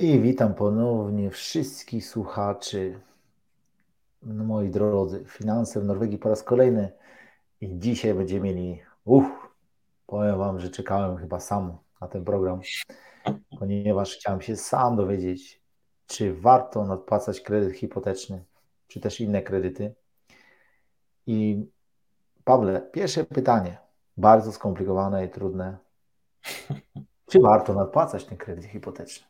I witam ponownie wszystkich słuchaczy. No, moi drodzy, finanse w Norwegii po raz kolejny. I dzisiaj będziemy mieli. Uff, powiem Wam, że czekałem chyba sam na ten program, ponieważ chciałem się sam dowiedzieć, czy warto nadpłacać kredyt hipoteczny, czy też inne kredyty. I Pawle, pierwsze pytanie, bardzo skomplikowane i trudne. Czy warto nadpłacać ten kredyt hipoteczny?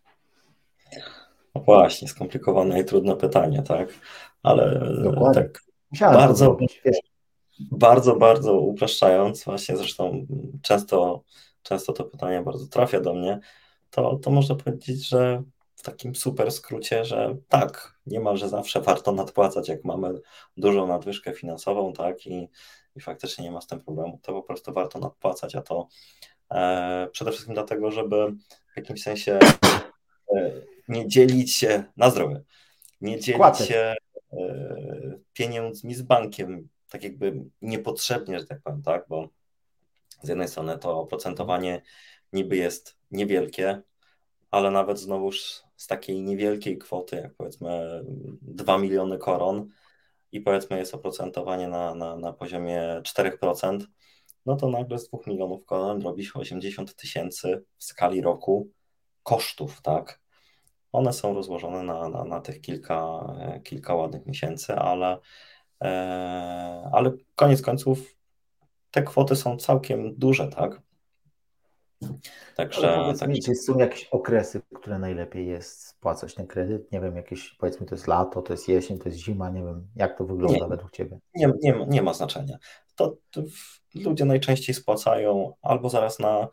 No właśnie, skomplikowane i trudne pytanie, tak? Ale Dokładnie. tak Musiałem bardzo, bardzo, bardzo upraszczając, właśnie zresztą często, często to pytanie bardzo trafia do mnie, to, to można powiedzieć, że w takim super skrócie, że tak, niemalże zawsze warto nadpłacać, jak mamy dużą nadwyżkę finansową, tak, i, i faktycznie nie ma z tym problemu, to po prostu warto nadpłacać, a to e, przede wszystkim dlatego, żeby w jakimś sensie e, nie dzielić się na zdrowie, nie dzielić Kłatek. się e, pieniędzmi z bankiem, tak jakby niepotrzebnie, że tak powiem, tak, bo z jednej strony to oprocentowanie niby jest niewielkie, ale nawet znowuż z takiej niewielkiej kwoty, jak powiedzmy 2 miliony koron i powiedzmy jest oprocentowanie na, na, na poziomie 4%, no to nagle z 2 milionów koron robi się 80 tysięcy w skali roku kosztów, tak? One są rozłożone na, na, na tych kilka, kilka ładnych miesięcy, ale, e, ale koniec końców te kwoty są całkiem duże, tak? Także mi, taki, czy są jakieś okresy, które najlepiej jest spłacać ten kredyt? Nie wiem, jakieś, powiedzmy, to jest lato, to jest jesień, to jest zima, nie wiem, jak to wygląda Nie. według Ciebie? nie, nie, ma- nie ma znaczenia. To, to ludzie najczęściej spłacają albo zaraz na e,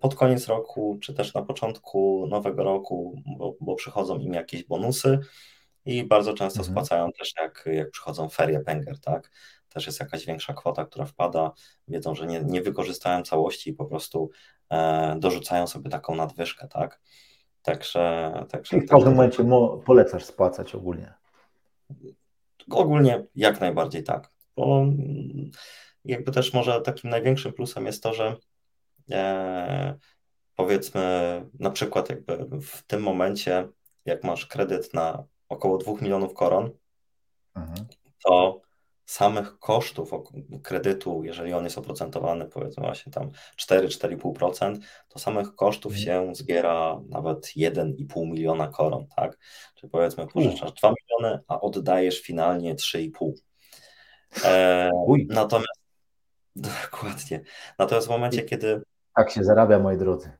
pod koniec roku, czy też na początku nowego roku, bo, bo przychodzą im jakieś bonusy i bardzo często Mhm. spłacają też jak, jak przychodzą ferie Pęger, tak? Też jest jakaś większa kwota, która wpada, wiedzą, że nie, nie wykorzystają całości i po prostu e, dorzucają sobie taką nadwyżkę, tak? Także, także, I w także każdym momencie mo- polecasz spłacać ogólnie. Ogólnie jak najbardziej tak. Bo mm, jakby też może takim największym plusem jest to, że e, powiedzmy na przykład jakby w tym momencie, jak masz kredyt na około 2 milionów koron, Mhm. to samych kosztów kredytu, jeżeli on jest oprocentowany powiedzmy właśnie tam 4-4,5%, to samych kosztów Mhm. się zbiera nawet 1,5 miliona koron, tak? Czyli powiedzmy pożyczasz 2 miliony, a oddajesz finalnie 3,5. E, natomiast dokładnie. Natomiast w momencie, kiedy tak się zarabia, moi drodzy.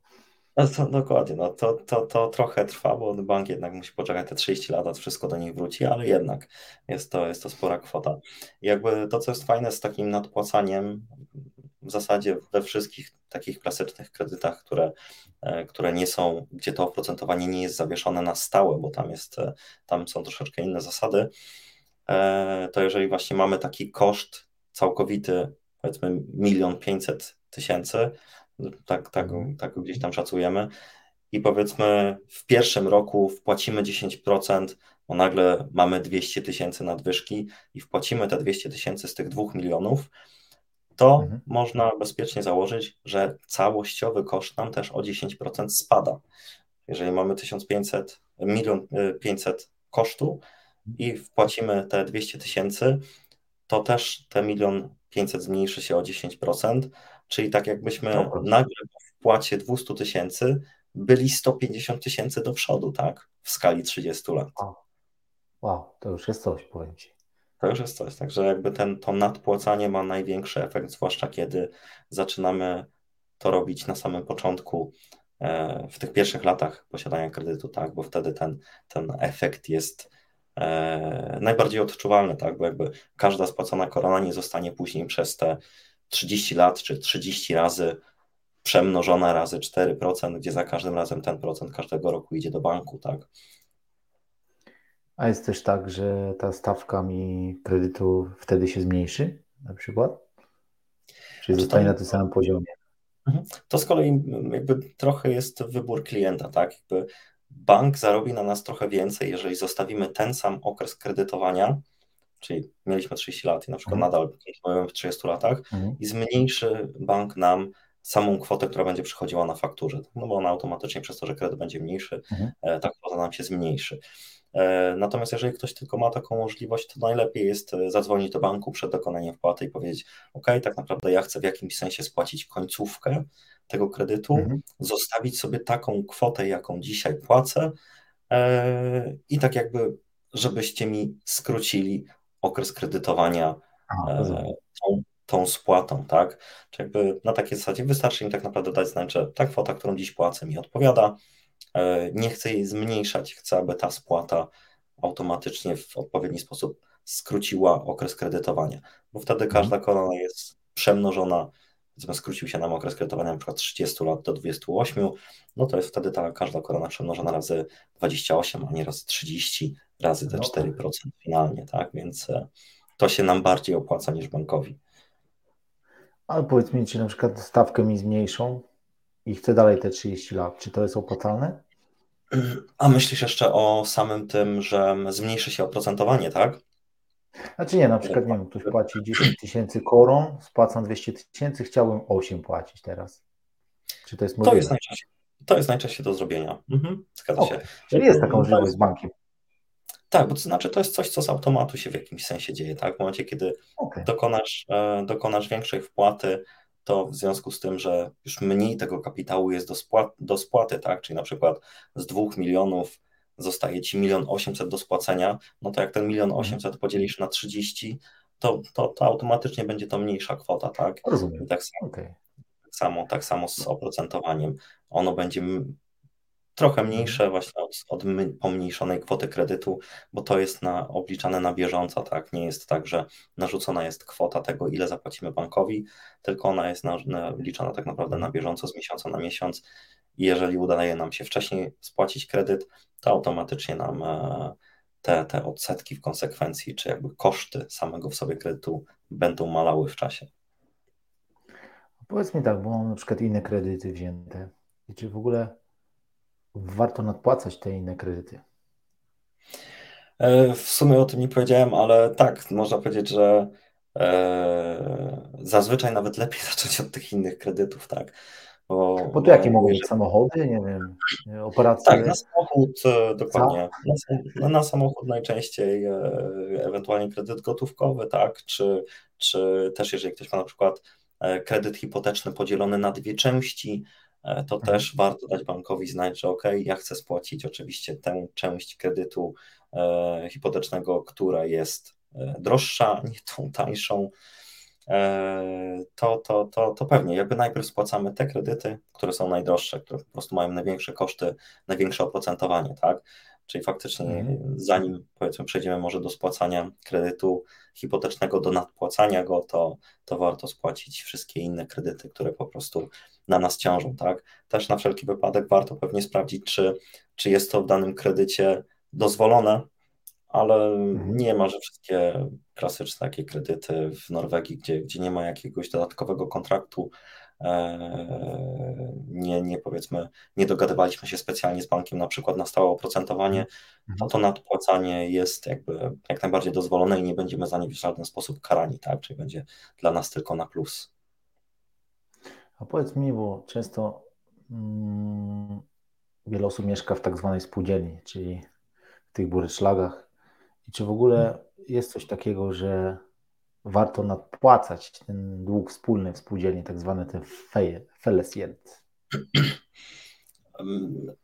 no to, dokładnie, no to, to, to trochę trwa, bo bank jednak musi poczekać te 30 lat, aż wszystko do nich wróci, ale jednak jest to, jest to spora kwota. I jakby to, co jest fajne z takim nadpłacaniem, w zasadzie we wszystkich takich klasycznych kredytach, które, e, które nie są, gdzie to oprocentowanie nie jest zawieszone na stałe, bo tam jest, e, tam są troszeczkę inne zasady, e, to jeżeli właśnie mamy taki koszt całkowity, powiedzmy milion pięćset tysięcy, tak, tak, Mhm. tak gdzieś tam szacujemy, i powiedzmy w pierwszym roku wpłacimy 10%, bo nagle mamy 200 tysięcy nadwyżki i wpłacimy te 200 tysięcy z tych 2 milionów, to Mhm. można bezpiecznie założyć, że całościowy koszt nam też o 10% spada. Jeżeli mamy 1500, milion y, 500 kosztu i wpłacimy te 200 tysięcy, to też te milion 500 zmniejszy się o 10%, czyli tak jakbyśmy Dobra. nagle po wpłacie 200 tysięcy byli 150 tysięcy do przodu, tak? W skali 30 lat. Wow, to już jest coś, powiem Ci. To już jest coś, także jakby ten, to nadpłacanie ma największy efekt, zwłaszcza kiedy zaczynamy to robić na samym początku, e, w tych pierwszych latach posiadania kredytu, tak, bo wtedy ten, ten efekt jest e, najbardziej odczuwalny, tak, bo jakby każda spłacona korona nie zostanie później przez te 30 lat czy 30 razy przemnożona razy 4%, gdzie za każdym razem ten procent każdego roku idzie do banku, tak. A jest też tak, że ta stawka mi kredytu wtedy się zmniejszy, na przykład? Czy Znaczy zostaje to- na tym samym poziomie? Mhm. To z kolei mm, jakby trochę jest wybór klienta, tak? Jakby bank zarobi na nas trochę więcej, jeżeli zostawimy ten sam okres kredytowania, czyli mieliśmy 30 lat i na przykład Mhm. nadal kontynuujemy w 30 latach Mhm. i zmniejszy bank nam samą kwotę, która będzie przychodziła na fakturze, no bo ona automatycznie przez to, że kredyt będzie mniejszy, Mhm. e, ta kwota nam się zmniejszy. E, Natomiast jeżeli ktoś tylko ma taką możliwość, to najlepiej jest e, zadzwonić do banku przed dokonaniem wpłaty i powiedzieć: OK, tak naprawdę ja chcę w jakimś sensie spłacić końcówkę tego kredytu, Mhm. zostawić sobie taką kwotę, jaką dzisiaj płacę i tak jakby, żebyście mi skrócili okres kredytowania e, tą, tą spłatą, tak? Czy jakby na takiej zasadzie wystarczy im tak naprawdę dać znać, że ta kwota, którą dziś płacę, mi odpowiada. e, Nie chcę jej zmniejszać, chcę, aby ta spłata automatycznie w odpowiedni sposób skróciła okres kredytowania, bo wtedy każda korona jest przemnożona. Powiedzmy, skrócił się nam okres kredytowania przykład 30 lat do 28, no to jest wtedy ta każda korona przemnożona razy 28, a nie razy 30, razy te No 4% finalnie, tak? Więc e, to się nam bardziej opłaca niż bankowi. Ale powiedz mi, czy na przykład stawkę mi zmniejszą i chcę dalej te 30 lat, czy to jest opłacalne? A myślisz jeszcze o samym tym, że zmniejszy się oprocentowanie, tak? Znaczy nie, na przykład, nie wiem, ktoś płaci 10 tysięcy koron, spłacam 200 tysięcy, chciałbym 8 płacić teraz. Czy to jest To możliwe? jest najczęściej, to jest najczęściej do zrobienia. Mhm, zgadza się. Okej. Czyli jest taka To możliwość z bankiem. Tak, bo to znaczy to jest coś, co z automatu się w jakimś sensie dzieje, tak? W momencie, kiedy Okej. dokonasz, e, dokonasz większej wpłaty, to w związku z tym, że już mniej tego kapitału jest do, spłat, do spłaty, tak? Czyli na przykład z 2 milionów zostaje ci milion osiemset do spłacenia, no to jak ten milion Mhm. osiemset podzielisz na 30, to, to, to automatycznie będzie to mniejsza kwota, tak? I Rozumiem. tak samo, Okej. tak samo, tak samo z oprocentowaniem. Ono będzie trochę mniejsze właśnie od, od pomniejszonej kwoty kredytu, bo to jest na, obliczane na bieżąco, tak? Nie jest tak, że narzucona jest kwota tego, ile zapłacimy bankowi, tylko ona jest na, na, liczona tak naprawdę na bieżąco z miesiąca na miesiąc i jeżeli udaje nam się wcześniej spłacić kredyt, to automatycznie nam e, te, te odsetki w konsekwencji, czy jakby koszty samego w sobie kredytu będą malały w czasie. Powiedz mi tak, bo mam na przykład inne kredyty wzięte. I czy w ogóle warto nadpłacać te inne kredyty? E, W sumie o tym nie powiedziałem, ale tak, można powiedzieć, że e, zazwyczaj nawet lepiej zacząć od tych innych kredytów, tak? Bo, Bo to jakie mogą być samochody, nie wiem, operacje? Tak, na samochód e, dokładnie. Na, sam- na samochód najczęściej ewentualnie kredyt gotówkowy, tak? Czy, czy też jeżeli ktoś ma na przykład kredyt hipoteczny podzielony na dwie części, to Mhm. też warto dać bankowi znać, że ok, ja chcę spłacić oczywiście tę część kredytu e, hipotecznego, która jest e, droższa, nie tą tańszą. E, to, to, to, to pewnie jakby najpierw spłacamy te kredyty, które są najdroższe, które po prostu mają największe koszty, największe oprocentowanie, tak? Czyli faktycznie Mhm. zanim powiedzmy przejdziemy może do spłacania kredytu hipotecznego, do nadpłacania go, to, to warto spłacić wszystkie inne kredyty, które po prostu na nas ciążą, tak? Też na wszelki wypadek warto pewnie sprawdzić, czy, czy jest to w danym kredycie dozwolone, ale Mhm. nie ma, że wszystkie klasyczne takie kredyty w Norwegii, gdzie, gdzie nie ma jakiegoś dodatkowego kontraktu, e, nie, nie powiedzmy, nie dogadywaliśmy się specjalnie z bankiem na przykład na stałe oprocentowanie, to to nadpłacanie jest jakby jak najbardziej dozwolone i nie będziemy za nie w żaden sposób karani, tak? Czyli będzie dla nas tylko na plus. A powiedz mi, bo często mm, wiele osób mieszka w tak zwanej spółdzielni, czyli w tych buryczlagach. I czy w ogóle jest coś takiego, że warto nadpłacać ten dług wspólny w spółdzielni, tak zwany ten fellesgjeld?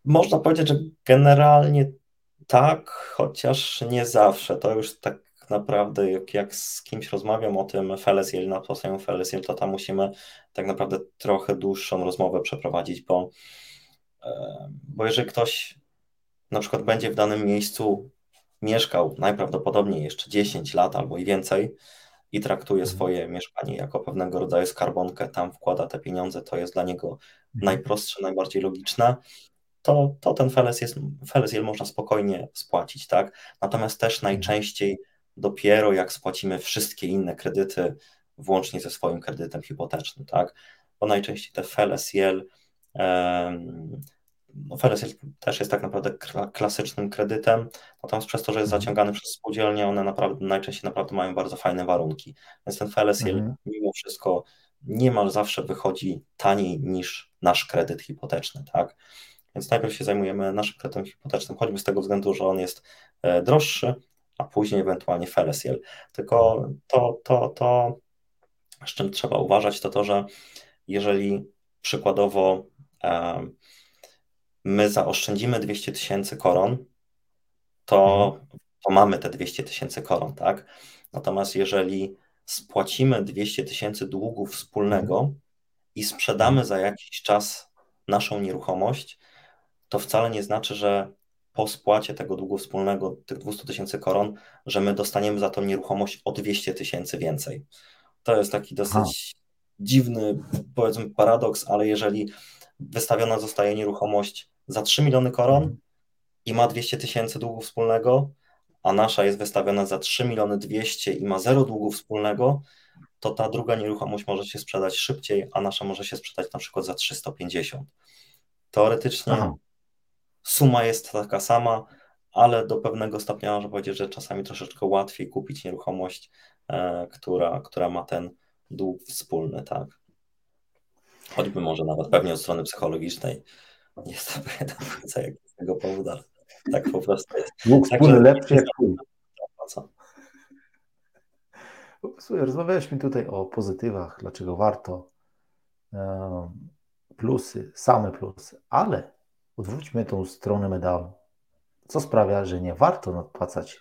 Można powiedzieć, że generalnie tak, chociaż nie zawsze. To już tak naprawdę, jak, jak z kimś rozmawiam o tym Felesiel, na podstawie Felesiel, to tam musimy tak naprawdę trochę dłuższą rozmowę przeprowadzić, bo, e, bo jeżeli ktoś na przykład będzie w danym miejscu mieszkał najprawdopodobniej jeszcze 10 lat albo i więcej i traktuje Mhm. swoje mieszkanie jako pewnego rodzaju skarbonkę, tam wkłada te pieniądze, to jest dla niego najprostsze, najbardziej logiczne, to, to ten feles jest, felesiel można spokojnie spłacić, tak? Natomiast też najczęściej dopiero jak spłacimy wszystkie inne kredyty, włącznie ze swoim kredytem hipotecznym, tak? Bo najczęściej te felesiel, no też jest tak naprawdę kla- klasycznym kredytem, natomiast przez to, że jest Mhm. zaciągany przez spółdzielnię, one naprawdę, najczęściej naprawdę mają bardzo fajne warunki. Więc ten felesiel Mhm. mimo wszystko niemal zawsze wychodzi taniej niż nasz kredyt hipoteczny, tak? Więc najpierw się zajmujemy naszym kredytem hipotecznym, choćby z tego względu, że on jest e, droższy, a później ewentualnie Felesiel. Tylko to, to, to, z czym trzeba uważać, to to, że jeżeli przykładowo my zaoszczędzimy 200 tysięcy koron, to, mhm. to mamy te 200 tysięcy koron, tak? Natomiast jeżeli spłacimy 200 tysięcy długu wspólnego mhm. i sprzedamy za jakiś czas naszą nieruchomość, to wcale nie znaczy, że po spłacie tego długu wspólnego, tych 200 tysięcy koron, że my dostaniemy za tą nieruchomość o 200 tysięcy więcej. To jest taki dosyć Aha. dziwny, powiedzmy, paradoks, ale jeżeli wystawiona zostaje nieruchomość za 3 miliony koron i ma 200 tysięcy długu wspólnego, a nasza jest wystawiona za 3 miliony 200 i ma zero długu wspólnego, to ta druga nieruchomość może się sprzedać szybciej, a nasza może się sprzedać na przykład za 350. Teoretycznie Aha. suma jest taka sama, ale do pewnego stopnia można powiedzieć, że czasami troszeczkę łatwiej kupić nieruchomość, e, która, która ma ten dług wspólny, tak. Choćby może nawet pewnie od strony psychologicznej nie jest to do jak z tego powodu, ale tak po prostu jest. Dług wspólny lepszy jak. Słuchaj, rozmawialiśmy tutaj o pozytywach, dlaczego warto, plusy, same plusy, ale odwróćmy tą stronę medalu. Co sprawia, że nie warto nadpłacać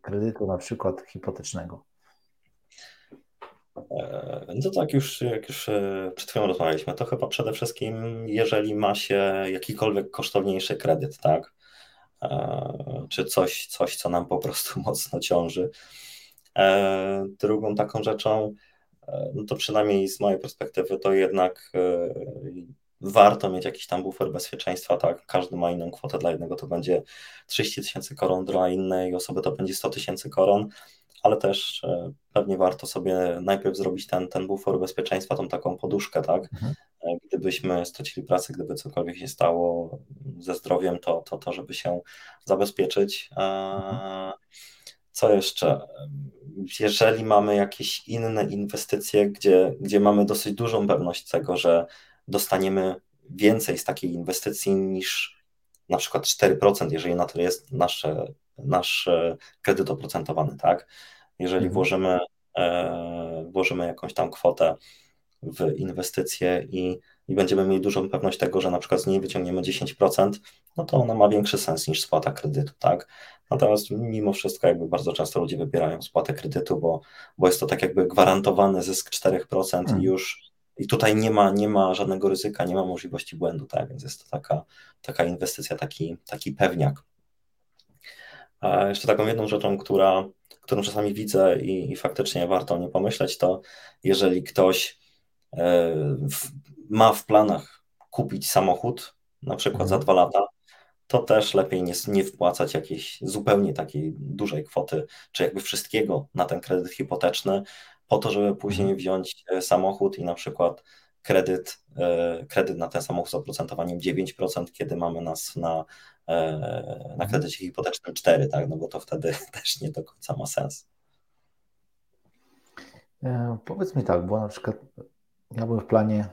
kredytu na przykład hipotecznego? No tak już, jak już e, przed chwilą rozmawialiśmy, to chyba przede wszystkim, jeżeli ma się jakikolwiek kosztowniejszy kredyt, tak? E, czy coś, coś, co nam po prostu mocno ciąży. Drugą taką rzeczą, no to przynajmniej z mojej perspektywy, to jednak warto mieć jakiś tam bufer bezpieczeństwa, tak? Każdy ma inną kwotę, dla jednego to będzie 30 tysięcy koron, dla innej osoby to będzie 100 tysięcy koron, ale też e, pewnie warto sobie najpierw zrobić ten, ten bufor bezpieczeństwa, tą taką poduszkę, tak? Mhm. E, gdybyśmy stracili pracę, gdyby cokolwiek się stało ze zdrowiem, to, to, to żeby się zabezpieczyć. E, mhm. Co jeszcze? Jeżeli mamy jakieś inne inwestycje, gdzie, gdzie mamy dosyć dużą pewność tego, że dostaniemy więcej z takiej inwestycji niż na przykład 4%, jeżeli na to jest nasze, nasz kredyt oprocentowany, tak? Jeżeli mhm. włożymy, e, włożymy jakąś tam kwotę w inwestycje i, i będziemy mieli dużą pewność tego, że na przykład z niej wyciągniemy 10%, no to ona ma większy sens niż spłata kredytu, tak? Natomiast mimo wszystko jakby bardzo często ludzie wybierają spłatę kredytu, bo, bo jest to tak jakby gwarantowany zysk 4% mhm. i już i tutaj nie ma, nie ma żadnego ryzyka, nie ma możliwości błędu, tak? Więc jest to taka, taka inwestycja, taki, taki pewniak. A jeszcze taką jedną rzeczą, która, którą czasami widzę i, i faktycznie warto o nie pomyśleć, to jeżeli ktoś e, w, ma w planach kupić samochód, na przykład mhm. za dwa lata, to też lepiej nie, nie wpłacać jakiejś zupełnie takiej dużej kwoty, czy jakby wszystkiego na ten kredyt hipoteczny, po to, żeby później mhm. wziąć e, samochód i na przykład kredyt, e, kredyt na ten samochód z oprocentowaniem 9%, kiedy mamy nas na, e, na mhm. kredycie hipotecznym 4, tak? no bo to wtedy też nie do końca ma sens. Powiedz mi tak, bo na przykład ja byłem w planie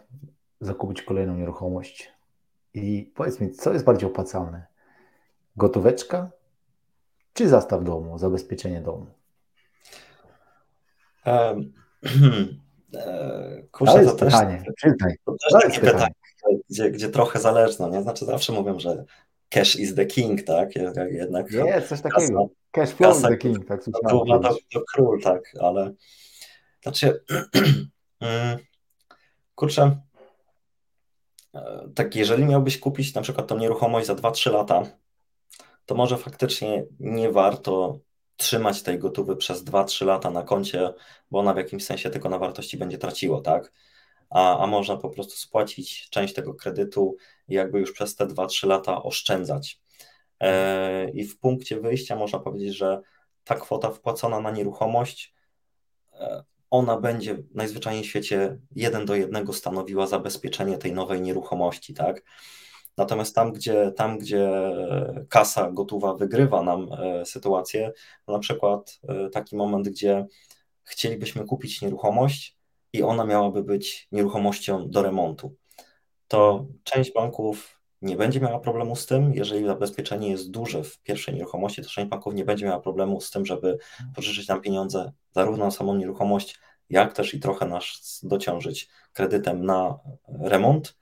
zakupić kolejną nieruchomość i powiedz mi, co jest bardziej opłacalne? Gotóweczka czy zastaw domu, zabezpieczenie domu? E, kurczę, to, jest to pytanie. Też, to też to takie pytanie, gdzie, gdzie trochę zależno, nie? Znaczy zawsze mówią, że cash is the king, tak? Jednak nie, coś takiego. cash flow is the king, tak słyszałem. To, to, to król, tak, ale znaczy mm, kurczę, e, tak jeżeli miałbyś kupić na przykład tą nieruchomość za 2-3 lata, to może faktycznie nie warto trzymać tej gotówy przez 2-3 lata na koncie, bo ona w jakimś sensie tylko na wartości będzie traciło, tak? A, a można po prostu spłacić część tego kredytu i jakby już przez te 2-3 lata oszczędzać. E, I w punkcie wyjścia można powiedzieć, że ta kwota wpłacona na nieruchomość, e, ona będzie najzwyczajniej w świecie jeden do jednego stanowiła zabezpieczenie tej nowej nieruchomości, tak? Natomiast tam, gdzie, tam, gdzie kasa gotowa wygrywa nam e, sytuację, na przykład e, taki moment, gdzie chcielibyśmy kupić nieruchomość, i ona miałaby być nieruchomością do remontu. To część banków nie będzie miała problemu z tym, jeżeli zabezpieczenie jest duże w pierwszej nieruchomości, to część banków nie będzie miała problemu z tym, żeby pożyczyć nam pieniądze zarówno na samą nieruchomość, jak też i trochę nas dociążyć kredytem na remont.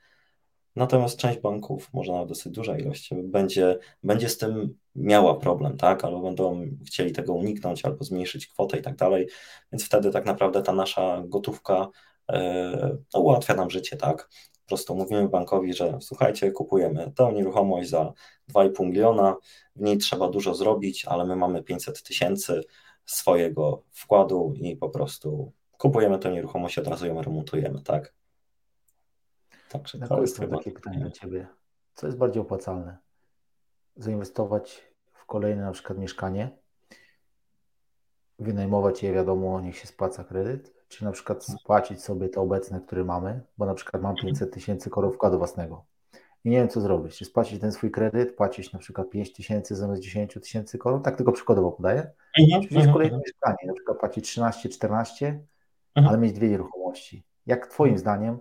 Natomiast część banków, może nawet dosyć duża ilość, będzie, będzie z tym miała problem, tak? Albo będą chcieli tego uniknąć, albo zmniejszyć kwotę i tak dalej. Więc wtedy tak naprawdę ta nasza gotówka e, no, ułatwia nam życie, tak? Po prostu mówimy bankowi, że słuchajcie, kupujemy tę nieruchomość za 2,5 miliona, w niej trzeba dużo zrobić, ale my mamy 500 tysięcy swojego wkładu i po prostu kupujemy tę nieruchomość, od razu ją remontujemy, tak? Także to jest chyba... takie pytanie do Ciebie. Co jest bardziej opłacalne? Zainwestować w kolejne na przykład mieszkanie, wynajmować je, wiadomo, niech się spłaca kredyt, czy na przykład spłacić sobie te obecne, które mamy, bo na przykład mam 500 tysięcy korów wkładu własnego. I nie wiem, co zrobić. Czy spłacić ten swój kredyt, płacić na przykład 5 tysięcy zamiast 10 tysięcy korów, tak tylko przykładowo podaję, mhm, czy wziąć mhm, kolejne mhm. mieszkanie, na przykład płacić 13, 14, ale mieć dwie nieruchomości. Jak Twoim zdaniem,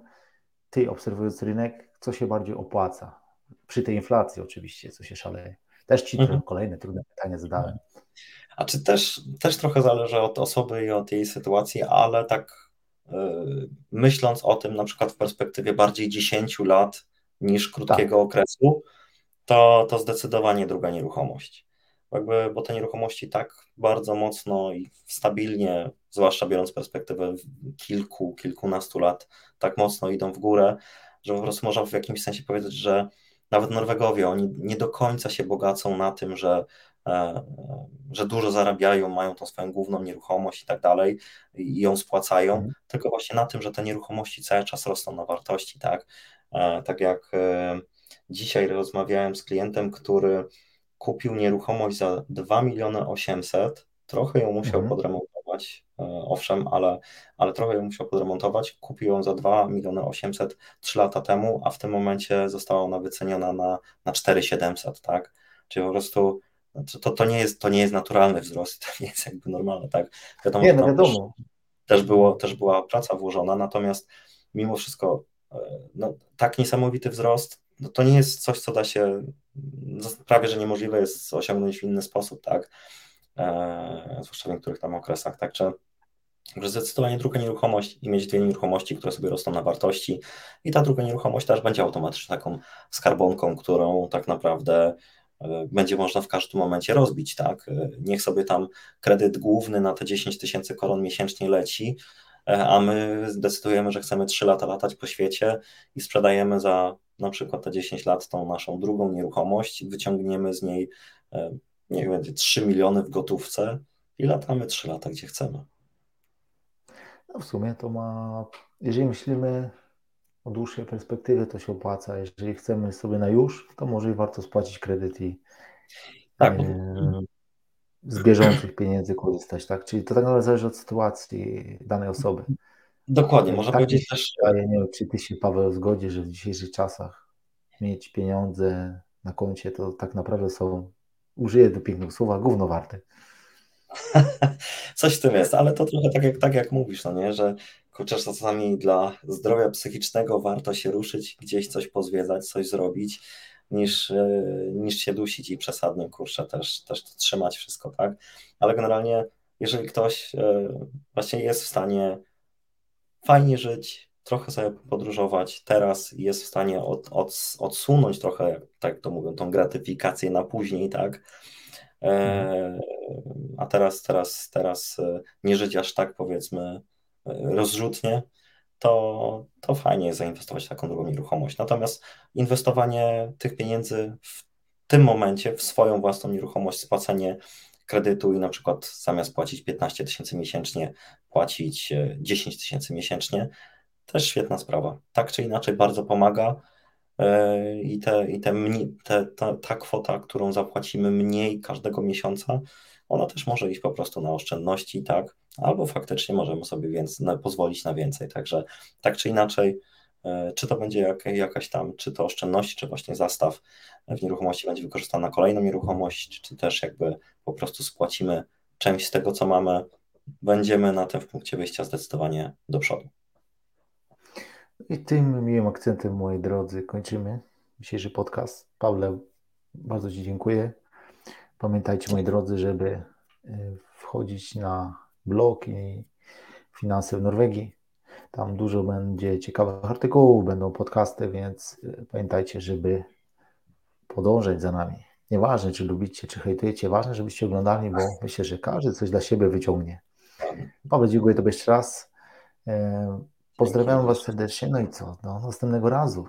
Ty obserwując rynek, co się bardziej opłaca? Przy tej inflacji oczywiście, co się szaleje. Też Ci mhm. kolejne trudne pytania zadałem. A czy też, też trochę zależy od osoby i od jej sytuacji, ale tak yy, myśląc o tym na przykład w perspektywie bardziej 10 lat niż krótkiego tak. okresu, to, to zdecydowanie druga nieruchomość. Jakby, bo te nieruchomości tak bardzo mocno i stabilnie, zwłaszcza biorąc perspektywę kilku, kilkunastu lat, tak mocno idą w górę, że po prostu można w jakimś sensie powiedzieć, że nawet Norwegowie, oni nie do końca się bogacą na tym, że E, że dużo zarabiają, mają tą swoją główną nieruchomość i tak dalej i ją spłacają, mhm. tylko właśnie na tym, że te nieruchomości cały czas rosną na wartości, tak? E, tak jak e, dzisiaj rozmawiałem z klientem, który kupił nieruchomość za 2 miliony 800, trochę ją musiał mhm. podremontować, owszem, ale, ale trochę ją musiał podremontować, kupił ją za 2 miliony 800 3 lata temu, a w tym momencie została ona wyceniona na, na 4700, tak? Czyli po prostu to, to, nie jest, to nie jest naturalny wzrost, to nie jest jakby normalne, tak? Wiadomo, nie, no wiadomo. Też, też, było, też była praca włożona, natomiast mimo wszystko e, no, tak niesamowity wzrost, no, to nie jest coś, co da się, no, prawie że niemożliwe jest osiągnąć w inny sposób, tak? E, zwłaszcza w niektórych tam okresach, także że zdecydowanie druga nieruchomość i mieć dwie nieruchomości, które sobie rosną na wartości i ta druga nieruchomość też będzie automatycznie taką skarbonką, którą tak naprawdę E, będzie można w każdym momencie rozbić, tak? E, niech sobie tam kredyt główny na te 10 tysięcy koron miesięcznie leci, e, a my zdecydujemy, że chcemy 3 lata latać po świecie i sprzedajemy za na przykład te 10 lat tą naszą drugą nieruchomość, wyciągniemy z niej, niech będzie 3 miliony w gotówce i latamy 3 lata, gdzie chcemy. No w sumie to ma, jeżeli myślimy o dłuższej perspektywie to się opłaca. Jeżeli chcemy sobie na już, to może i warto spłacić kredyt i tak. e, z bieżących pieniędzy korzystać, tak? Czyli to tak naprawdę zależy od sytuacji danej osoby. Dokładnie, można tak powiedzieć też. Ja nie wiem, czy ty się, Paweł, zgodzi, że w dzisiejszych czasach mieć pieniądze na koncie to tak naprawdę są, użyję do pięknego słowa, gówno warte. Coś w tym jest, ale to trochę tak jak, tak jak mówisz, no nie, że kurczę, czasami dla zdrowia psychicznego warto się ruszyć, gdzieś coś pozwiedzać, coś zrobić, niż, e, niż się dusić i przesadnie, kurczę, też, też to trzymać wszystko, tak? Ale generalnie, jeżeli ktoś e, właśnie jest w stanie fajnie żyć, trochę sobie podróżować teraz jest w stanie od, od, odsunąć trochę, tak to mówią, tą gratyfikację na później, tak? E, mhm. a teraz, teraz, teraz nie żyć aż tak powiedzmy rozrzutnie, to, to fajnie jest zainwestować w taką drugą nieruchomość. Natomiast inwestowanie tych pieniędzy w tym momencie w swoją własną nieruchomość, spłacenie kredytu i na przykład zamiast płacić 15 tysięcy miesięcznie, płacić 10 e, tysięcy miesięcznie, też świetna sprawa. Tak czy inaczej bardzo pomaga e, i, te, i te, te, ta, ta kwota, którą zapłacimy mniej każdego miesiąca, ona też może iść po prostu na oszczędności, tak, albo faktycznie możemy sobie więc, na, pozwolić na więcej. Także tak czy inaczej, czy to będzie jak, jakaś tam, czy to oszczędności, czy właśnie zastaw w nieruchomości będzie wykorzystana na kolejną nieruchomość, czy też jakby po prostu spłacimy część z tego, co mamy, będziemy na tym w punkcie wyjścia zdecydowanie do przodu. I tym miłym akcentem, moi drodzy, kończymy dzisiejszy podcast. Pawle, bardzo Ci dziękuję. Pamiętajcie, moi drodzy, żeby y, wchodzić na blog i finanse w Norwegii. Tam dużo będzie ciekawych artykułów, będą podcasty, więc y, pamiętajcie, żeby podążać za nami. Nieważne, czy lubicie, czy hejtujecie, ważne, żebyście oglądali, bo myślę, że każdy coś dla siebie wyciągnie. Paweł, dziękuję Tobie jeszcze raz. E, pozdrawiam Was serdecznie, no i co? Do następnego razu.